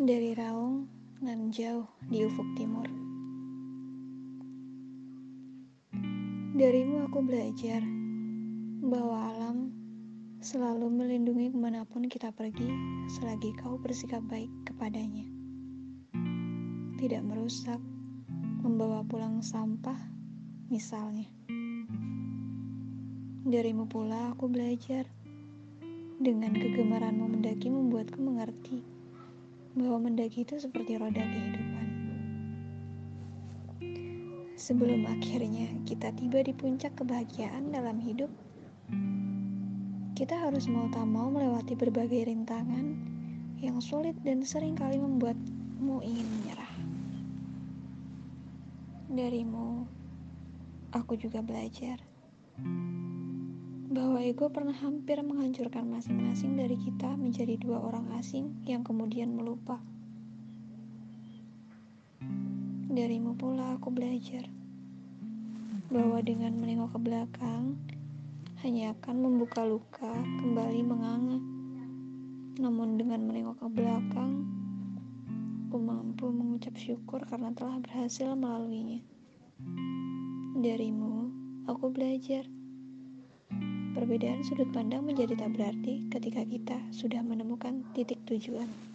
Dari Raung nan jauh di ufuk timur. Darimu aku belajar bahwa alam selalu melindungi ke mana pun kita pergi selagi kau bersikap baik kepadanya. Tidak merusak, membawa pulang sampah, misalnya. Darimu pula aku belajar dengan kegemaranmu mendaki membuatku mengerti bahwa mendaki itu seperti roda kehidupan. Sebelum akhirnya kita tiba di puncak kebahagiaan dalam hidup, kita harus mau tak mau melewati berbagai rintangan yang sulit dan sering kali membuatmu ingin menyerah. Darimu, aku juga belajar ego pernah hampir menghancurkan masing-masing dari kita menjadi dua orang asing yang kemudian melupa. Darimu pula aku belajar bahwa dengan menengok ke belakang hanya akan membuka luka kembali menganga. Namun dengan menengok ke belakang, aku mampu mengucap syukur karena telah berhasil melaluinya. Darimu, aku belajar Perbedaan sudut pandang menjadi tak berarti ketika kita sudah menemukan titik tujuan.